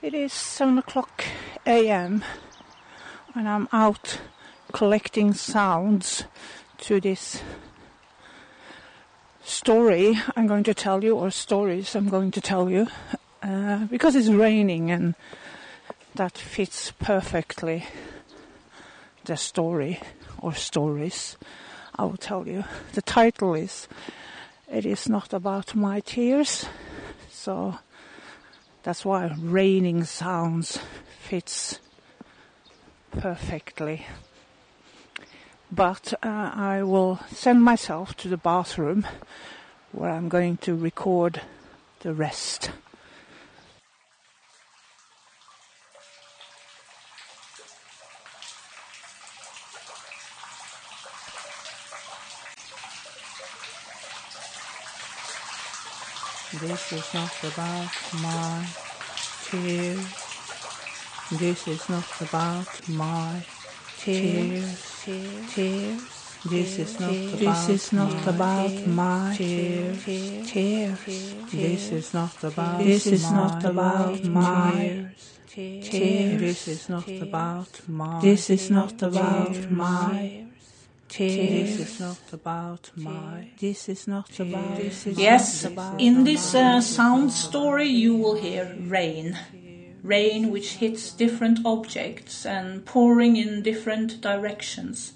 It is 7 o'clock a.m. and I'm out collecting sounds to this story I'm going to tell you, or stories I'm going to tell you, uh, because it's raining and that fits perfectly the story or stories I will tell you. The title is It is not about my tears, so that's why raining sounds fits perfectly. But uh, I will send myself to the bathroom where I'm going to record the rest. This is not about my tears. This is not about my tears. Tears. This is not about this is not about my tears. Tears. This is not about this is not about my tears. This is not about my this is not about my this is not about my. This is not about. This is yes, about in this uh, sound story, you will hear rain. Rain which hits different objects and pouring in different directions.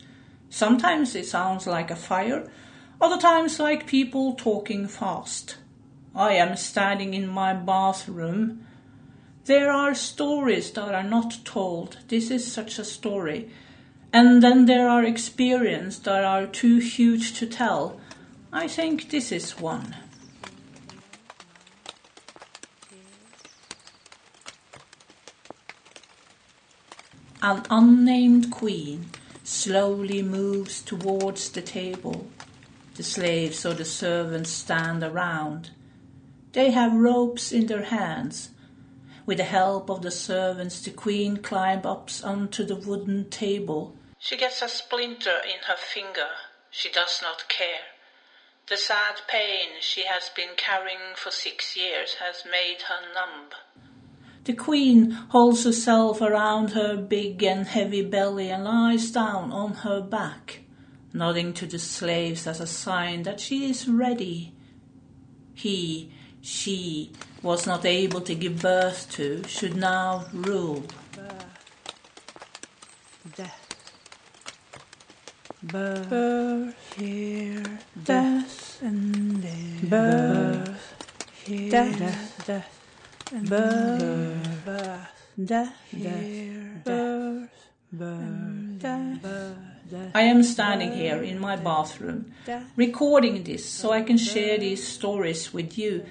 Sometimes it sounds like a fire, other times like people talking fast. I am standing in my bathroom. There are stories that are not told. This is such a story and then there are experiences that are too huge to tell. I think this is one. An unnamed queen slowly moves towards the table. The slaves or the servants stand around. They have ropes in their hands. With the help of the servants, the queen climbs up onto the wooden table she gets a splinter in her finger. She does not care. The sad pain she has been carrying for six years has made her numb. The queen holds herself around her big and heavy belly and lies down on her back, nodding to the slaves as a sign that she is ready. He, she, was not able to give birth to, should now rule. Death birth, birth here, death, and there, birth, here, death, death, and birth, birth, death, here, birth, birth, death. I am standing here in my bathroom, recording this so I can share these stories with you.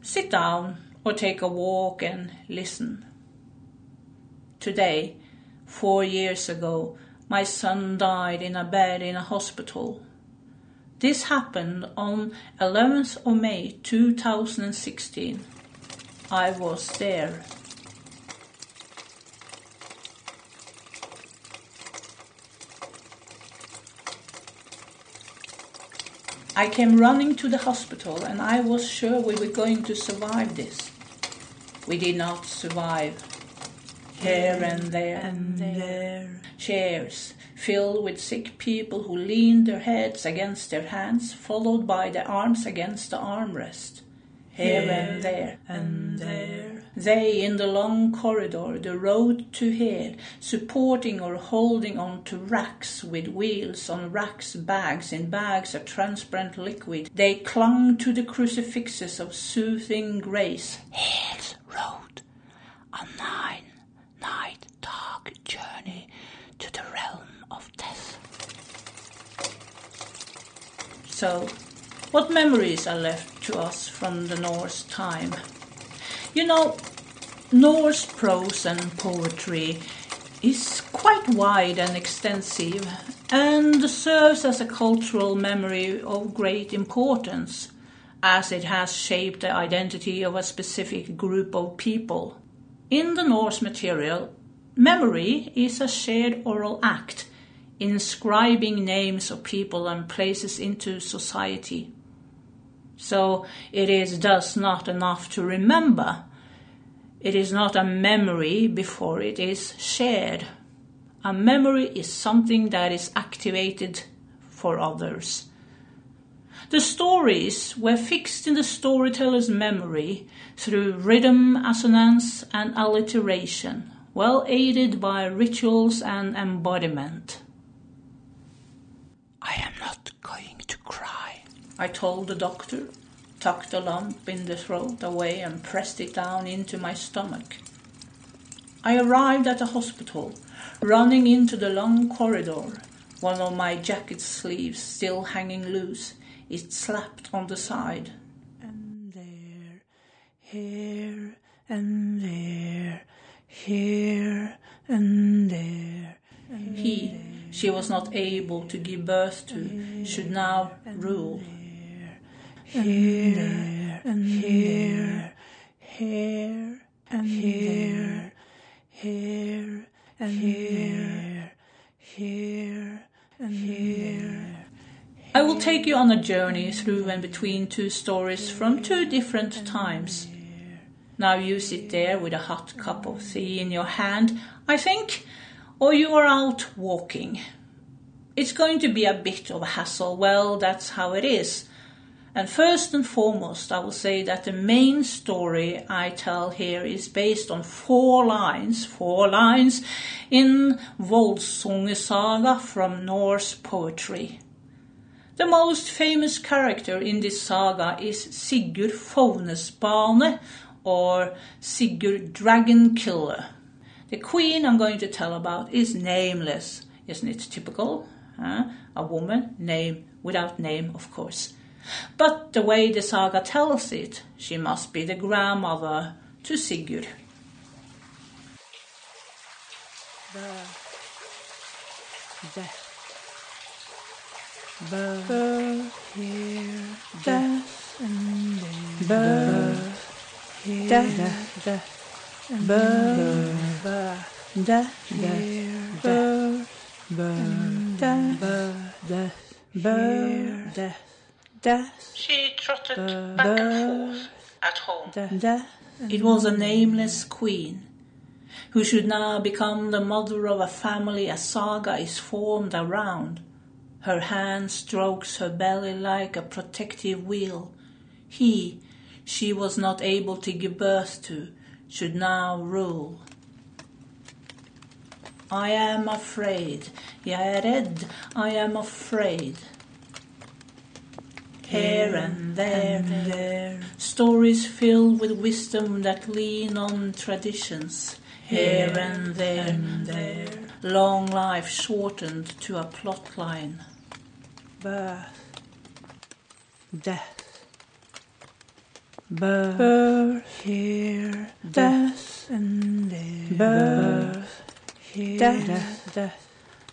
Sit down or take a walk and listen. Today, four years ago, my son died in a bed in a hospital. This happened on 11th of May 2016. I was there. I came running to the hospital and I was sure we were going to survive this. We did not survive. Here and there and there chairs filled with sick people who leaned their heads against their hands, followed by the arms against the armrest. Here, here and there and there. They in the long corridor, the road to here, supporting or holding on to racks with wheels on racks, bags in bags of transparent liquid. They clung to the crucifixes of soothing grace road, a nine night dark journey to the realm of death. So, what memories are left to us from the Norse time? You know, Norse prose and poetry is quite wide and extensive and serves as a cultural memory of great importance as it has shaped the identity of a specific group of people. In the Norse material, Memory is a shared oral act, inscribing names of people and places into society. So it is thus not enough to remember. It is not a memory before it is shared. A memory is something that is activated for others. The stories were fixed in the storyteller's memory through rhythm, assonance, and alliteration, well aided by rituals and embodiment. I am not going to cry, I told the doctor, tucked the lump in the throat away and pressed it down into my stomach. I arrived at the hospital, running into the long corridor, one of my jacket sleeves still hanging loose, it slapped on the side. and there, here and there, here and there. He, she was not able to give birth to, should now rule. Here and here, here and here, here and here, here and here. I will take you on a journey through and between two stories from two different times. Now you sit there with a hot cup of tea in your hand, I think, or you are out walking. It's going to be a bit of a hassle, well, that's how it is. And first and foremost, I will say that the main story I tell here is based on four lines, four lines in Voldsunge saga from Norse poetry. The most famous character in this saga is Sigurd Fovnesbane, or Sigurd Dragon Killer. The queen I'm going to tell about is nameless. Isn't it typical? Huh? A woman, name without name, of course. But the way the saga tells it, she must be the grandmother to Sigurd. Death. Birth, here, death. Birth, here, death, death, birth, birth, here, birth, birth, death, birth, death, birth, death, death, She trotted back and forth at home. It was a nameless queen who should now become the mother of a family a saga is formed around. Her hand strokes her belly like a protective wheel. He, she was not able to give birth to, should now rule. I am afraid, Yared, I am afraid. Here and there, and there, stories filled with wisdom that lean on traditions. Here and there, and there, long life shortened to a plot line. birth, death, birth, birth, here, death, and there, birth, here, death, death,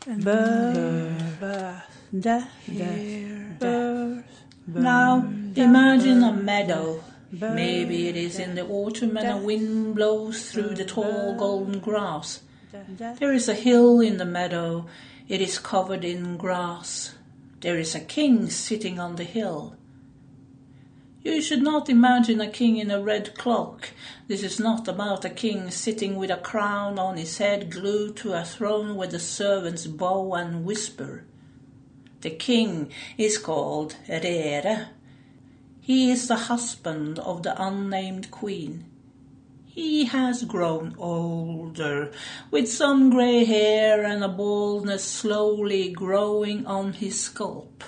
and birth, birth, death, here, birth, Now imagine a meadow. Maybe it is in the autumn and a wind blows through the tall golden grass. There is a hill in the meadow. It is covered in grass. There is a king sitting on the hill. You should not imagine a king in a red cloak. This is not about a king sitting with a crown on his head glued to a throne where the servants bow and whisper. The king is called Rere. He is the husband of the unnamed queen. He has grown older, with some grey hair and a baldness slowly growing on his scalp.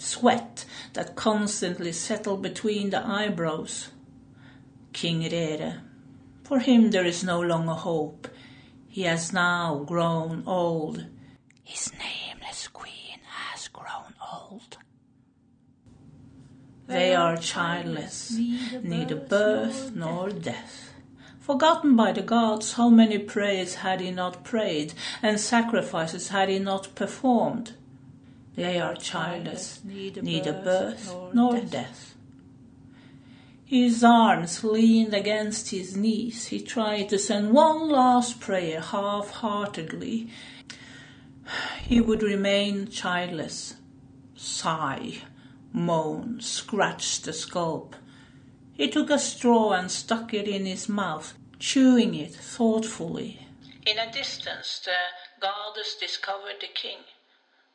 Sweat that constantly settled between the eyebrows. King Rere. For him there is no longer hope. He has now grown old. His nameless queen has grown old. They are childless, neither birth nor death. Forgotten by the gods, how many prayers had he not prayed, and sacrifices had he not performed? They are childless, neither birth nor death. His arms leaned against his knees. He tried to send one last prayer half heartedly. He would remain childless. Sigh, moan, scratch the scalp. He took a straw and stuck it in his mouth. chewing it thoughtfully. In a distance, the goddess discovered the king.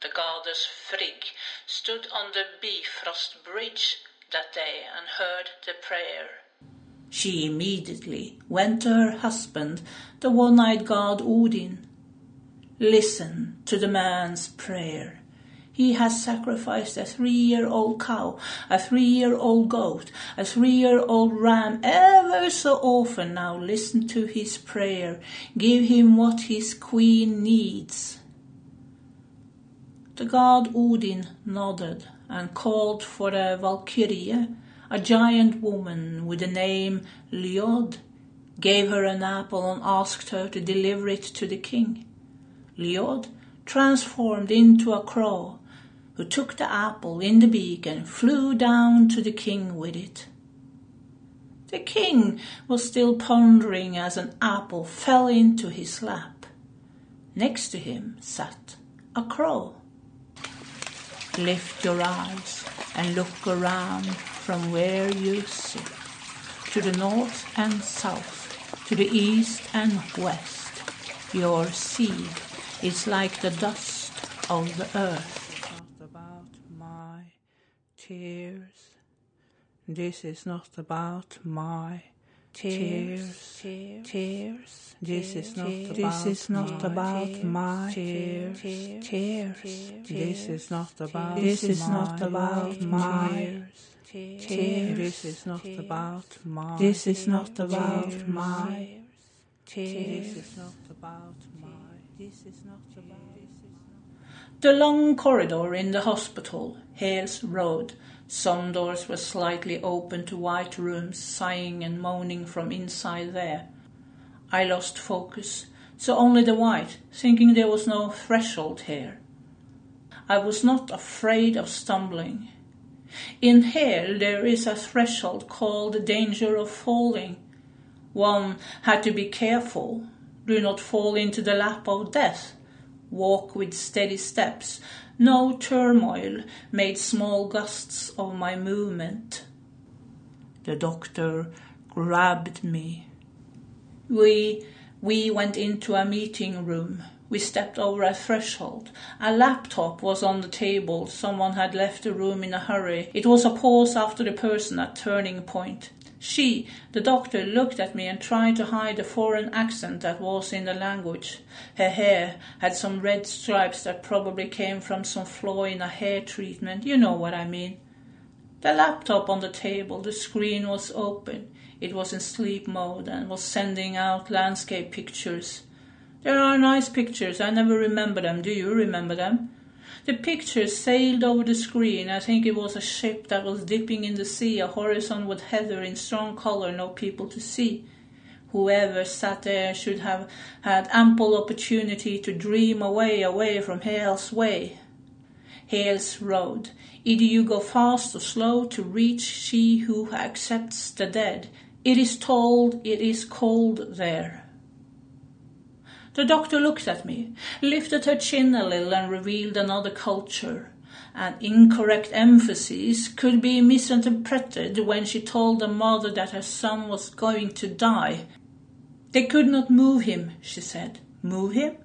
The goddess Frigg stood on the Bifrost bridge that day and heard the prayer. She immediately went to her husband, the one eyed god Odin. Listen to the man's prayer. He has sacrificed a three year old cow, a three year old goat, a three year old ram ever so often. Now listen to his prayer. Give him what his queen needs. The god Odin nodded and called for a Valkyrie, a giant woman with the name Ljod, gave her an apple and asked her to deliver it to the king. Ljod transformed into a crow who took the apple in the beak and flew down to the king with it. The king was still pondering as an apple fell into his lap. Next to him sat a crow. Lift your eyes and look around from where you sit, to the north and south, to the east and west. Your seed is like the dust of the earth Not about my tears. This is not about my tears. Tears. This is not about this is not about my tears. Tears. This is not about this is not about my tears. This is not about my this is not about my tears. This is not about my this is not about the long corridor in the hospital, Hales Road. Some doors were slightly open to white rooms, sighing and moaning from inside there. I lost focus, so only the white, thinking there was no threshold here. I was not afraid of stumbling. In here there is a threshold called the danger of falling. One had to be careful. Do not fall into the lap of death walk with steady steps. No turmoil made small gusts of my movement. The doctor grabbed me. We we went into a meeting room. We stepped over a threshold. A laptop was on the table. Someone had left the room in a hurry. It was a pause after the person at turning point. She, the doctor, looked at me and tried to hide the foreign accent that was in the language. Her hair had some red stripes that probably came from some flaw in a hair treatment. You know what I mean. The laptop on the table, the screen was open. It was in sleep mode and was sending out landscape pictures. There are nice pictures. I never remember them. Do you remember them? The picture sailed over the screen. I think it was a ship that was dipping in the sea, a horizon with heather in strong color, no people to see. Whoever sat there should have had ample opportunity to dream away, away from Hale's way. Hale's road. Either you go fast or slow to reach she who accepts the dead. It is told it is cold there. The doctor looked at me, lifted her chin a little, and revealed another culture. An incorrect emphasis could be misinterpreted when she told the mother that her son was going to die. They could not move him, she said. Move him?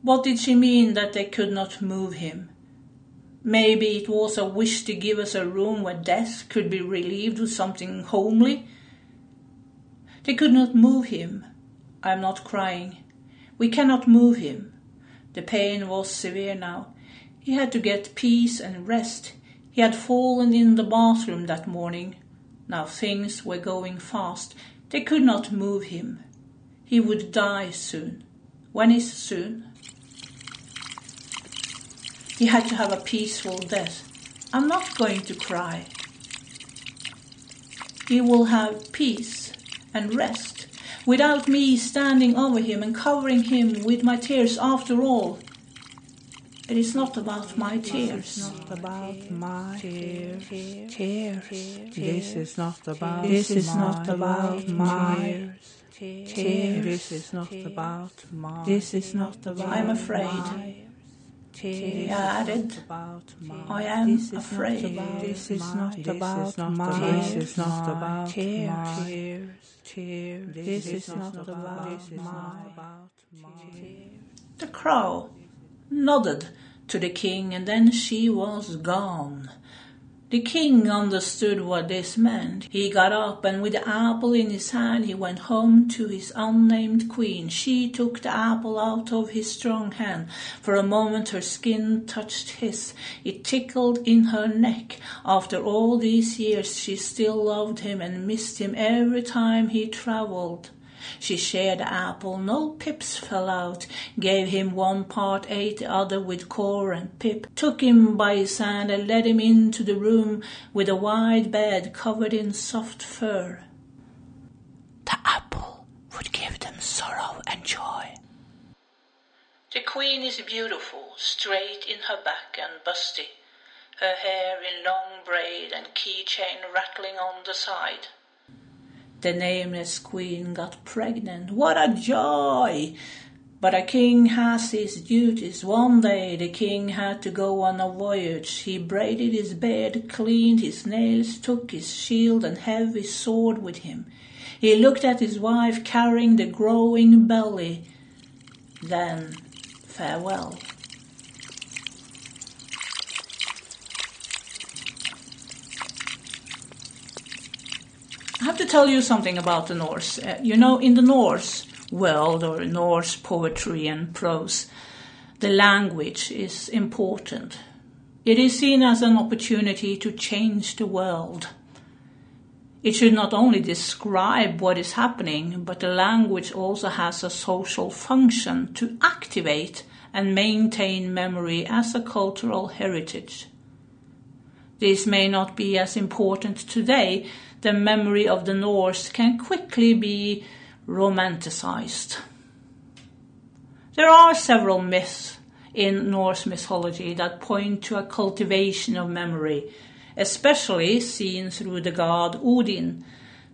What did she mean that they could not move him? Maybe it was a wish to give us a room where death could be relieved with something homely. They could not move him. I am not crying. We cannot move him. The pain was severe now. He had to get peace and rest. He had fallen in the bathroom that morning. Now things were going fast. They could not move him. He would die soon. When is soon? He had to have a peaceful death. I'm not going to cry. He will have peace and rest without me standing over him and covering him with my tears after all. It is not about my tears. It's not about my tears. Tears. This is not about This is not about my tears. This is not about my This is not about I'm afraid. He added, I am afraid. This is not about my. This is not about tears. Tears. This is not about my. The crow nodded to the king, and then she was gone. The king understood what this meant. He got up, and with the apple in his hand, he went home to his unnamed queen. She took the apple out of his strong hand. For a moment, her skin touched his. It tickled in her neck. After all these years, she still loved him and missed him every time he traveled. She shared the apple, no pips fell out, gave him one part, ate the other with core and pip, took him by his hand and led him into the room with a wide bed covered in soft fur. The apple would give them sorrow and joy. The queen is beautiful, straight in her back and busty, her hair in long braid and keychain rattling on the side. The nameless queen got pregnant. What a joy! But a king has his duties. One day the king had to go on a voyage. He braided his beard, cleaned his nails, took his shield and heavy sword with him. He looked at his wife carrying the growing belly. Then farewell. I have to tell you something about the Norse. Uh, you know, in the Norse world or Norse poetry and prose, the language is important. It is seen as an opportunity to change the world. It should not only describe what is happening, but the language also has a social function to activate and maintain memory as a cultural heritage. This may not be as important today the memory of the Norse can quickly be romanticized. There are several myths in Norse mythology that point to a cultivation of memory, especially seen through the god Odin,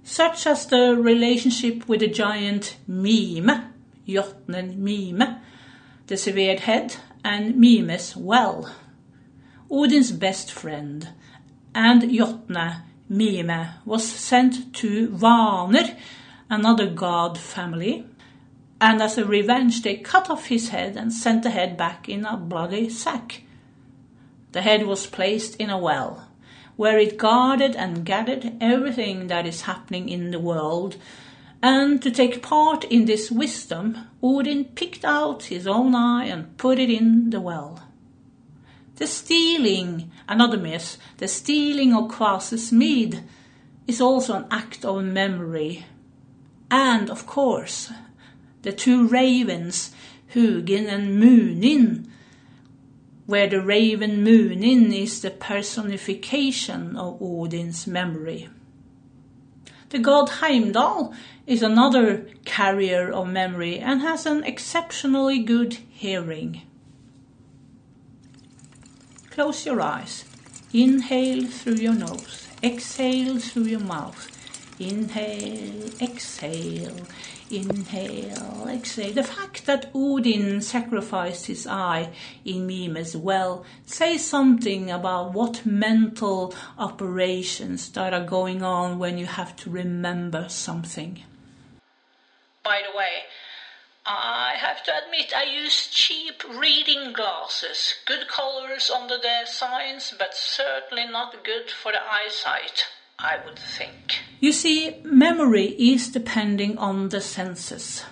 such as the relationship with the giant Mime, Jotnen Mime, the severed head, and Mime's well. Odin's best friend, and Jotne Mime was sent to Vaner, another god family, and as a revenge they cut off his head and sent the head back in a bloody sack. The head was placed in a well, where it guarded and gathered everything that is happening in the world, and to take part in this wisdom, Odin picked out his own eye and put it in the well. The stealing, another myth, the stealing of Kvase's mead is also an act of memory. And, of course, the two ravens, Hugin and Munin, where the raven Munin is the personification of Odin's memory. The god Heimdall is another carrier of memory and has an exceptionally good hearing. Close your eyes. Inhale through your nose. Exhale through your mouth. Inhale, exhale, inhale, exhale. The fact that Odin sacrificed his eye in Mime's well says something about what mental operations that are going on when you have to remember something. By the way, I have to admit I use cheap reading glasses. Good colors under their signs, but certainly not good for the eyesight, I would think. You see, memory is depending on the senses.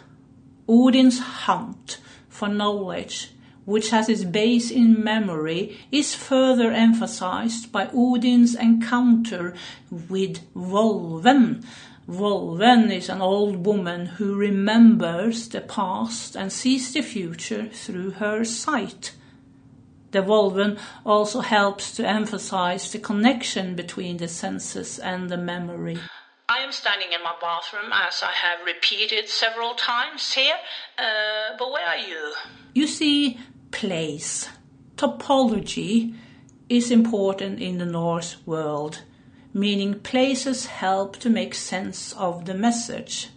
Odin's hunt for knowledge, which has its base in memory, is further emphasized by Odin's encounter with Volven, Volven is an old woman who remembers the past and sees the future through her sight. The Volven also helps to emphasize the connection between the senses and the memory. I am standing in my bathroom as I have repeated several times here, uh, but where are you? You see, place, topology is important in the Norse world meaning places help to make sense of the message.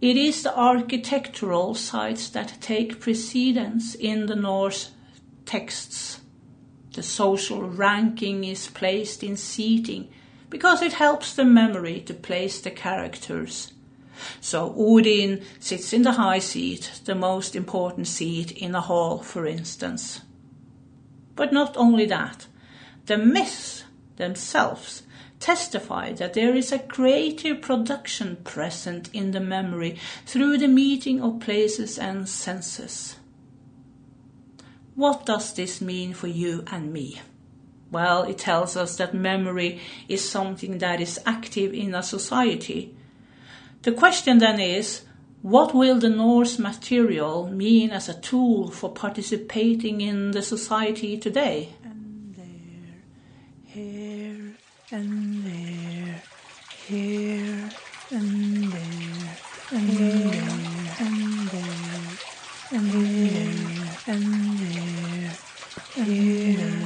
It is the architectural sites that take precedence in the Norse texts. The social ranking is placed in seating because it helps the memory to place the characters. So Odin sits in the high seat, the most important seat in a hall, for instance. But not only that, the myths themselves testify that there is a creative production present in the memory through the meeting of places and senses. What does this mean for you and me? Well, it tells us that memory is something that is active in a society. The question then is what will the Norse material mean as a tool for participating in the society today? And there, here, and there, here, and there, and there, and there, and there, and there, here,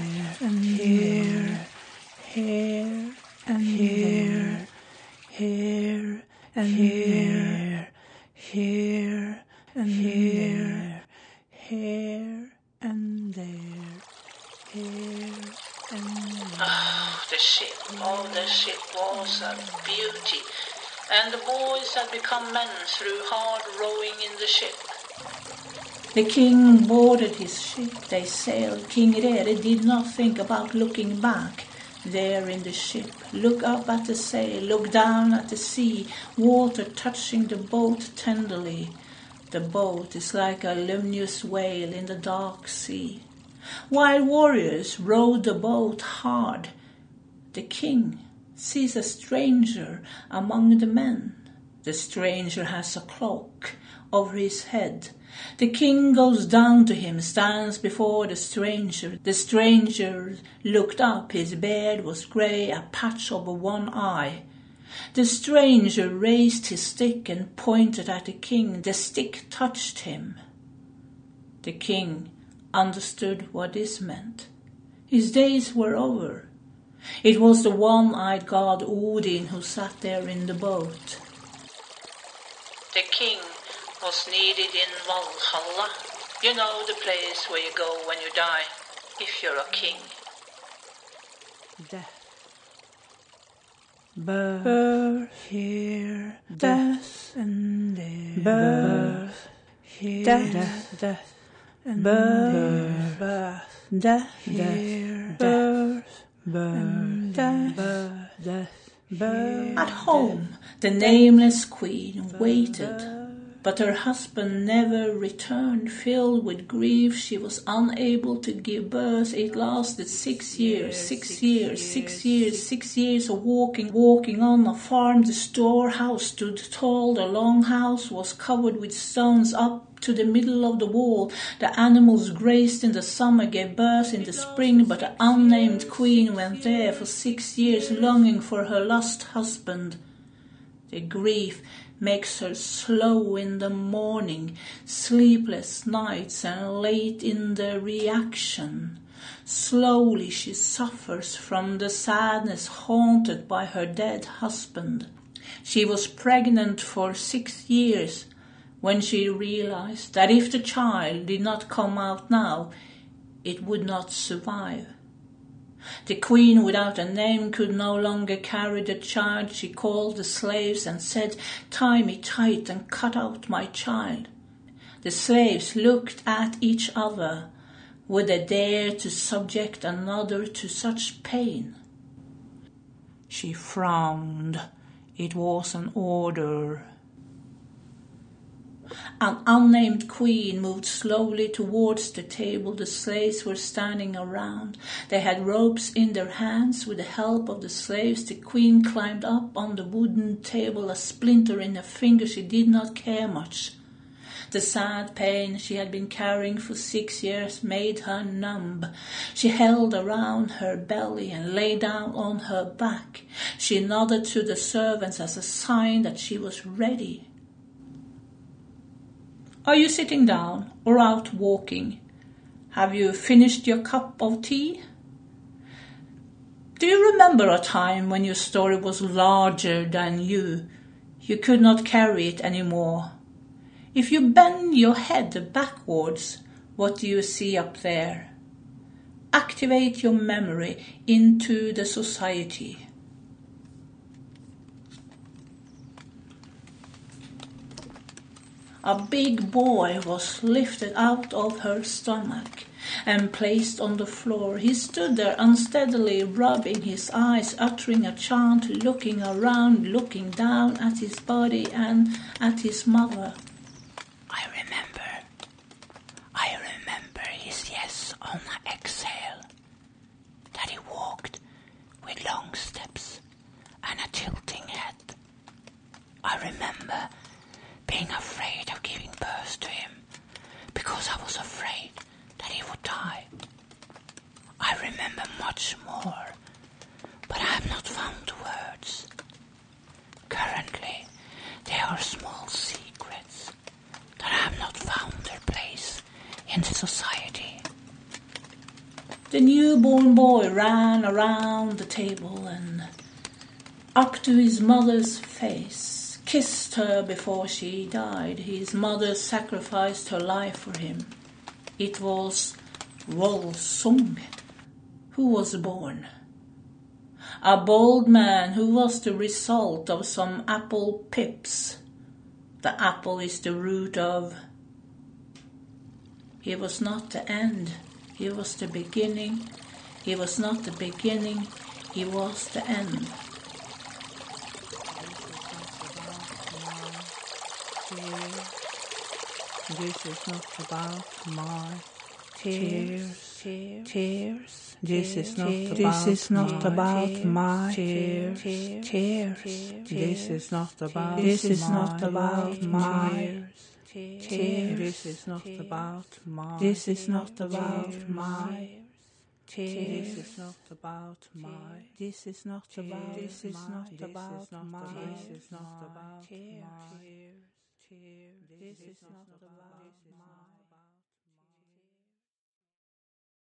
and here, here, and here, here, and here, here, and here, here, and there, here, and there. Oh, the ship, was a beauty. And the boys had become men through hard rowing in the ship. The king boarded his ship, they sailed. King Rere did not think about looking back. There in the ship, look up at the sail, look down at the sea, water touching the boat tenderly. The boat is like a luminous whale in the dark sea. While warriors rowed the boat hard, the king sees a stranger among the men. The stranger has a cloak over his head. The king goes down to him, stands before the stranger. The stranger looked up, his beard was grey, a patch over one eye. The stranger raised his stick and pointed at the king. The stick touched him. The king understood what this meant. His days were over. It was the one eyed god Odin who sat there in the boat. The king was needed in Valhalla. You know the place where you go when you die, if you're a king. death. Birth, birth. Here, death, and there. Birth, here, death, death, and birth, birth, death, here, birth, birth, death, birth, death, birth. At home, the nameless queen waited. But her husband never returned. Filled with grief, she was unable to give birth. It lasted six years, six years, six years, six years of walking, walking on a farm. The storehouse stood tall. The long house was covered with stones up to the middle of the wall. The animals grazed in the summer, gave birth in the spring, but the unnamed queen went there for six years, longing for her lost husband. The grief makes her slow in the morning, sleepless nights, and late in the reaction. Slowly she suffers from the sadness haunted by her dead husband. She was pregnant for six years when she realized that if the child did not come out now, it would not survive. The queen without a name could no longer carry the child. She called the slaves and said, Tie me tight and cut out my child. The slaves looked at each other. Would they dare to subject another to such pain? She frowned. It was an order. An unnamed queen moved slowly towards the table. The slaves were standing around. They had ropes in their hands. With the help of the slaves, the queen climbed up on the wooden table, a splinter in her finger. She did not care much. The sad pain she had been carrying for six years made her numb. She held around her belly and lay down on her back. She nodded to the servants as a sign that she was ready. Are you sitting down or out walking? Have you finished your cup of tea? Do you remember a time when your story was larger than you? You could not carry it any more. If you bend your head backwards, what do you see up there? activate your memory into the society. A big boy was lifted out of her stomach and placed on the floor. He stood there unsteadily, rubbing his eyes, uttering a chant, looking around, looking down at his body and at his mother. I remember. I remember his yes on an exhale. That he walked with long steps and a tilting head. I remember being afraid of giving birth to him because I was afraid that he would die. I remember much more, but I have not found the words. Currently, there are small secrets that have not found their place in society. The newborn boy ran around the table and up to his mother's face, kissed her before she died. His mother sacrificed her life for him. It was Volsung who was born. A bold man who was the result of some apple pips. The apple is the root of. He was not the end, he was the beginning. He was not the beginning, he was the end. This is not about my tears. Tears. This is not about This is not about my tears. tears. This is not about This is not about my tears. This is not about my This is not about my tears. This is not about my This is not about This is not about my This is not about my tears. This is not about my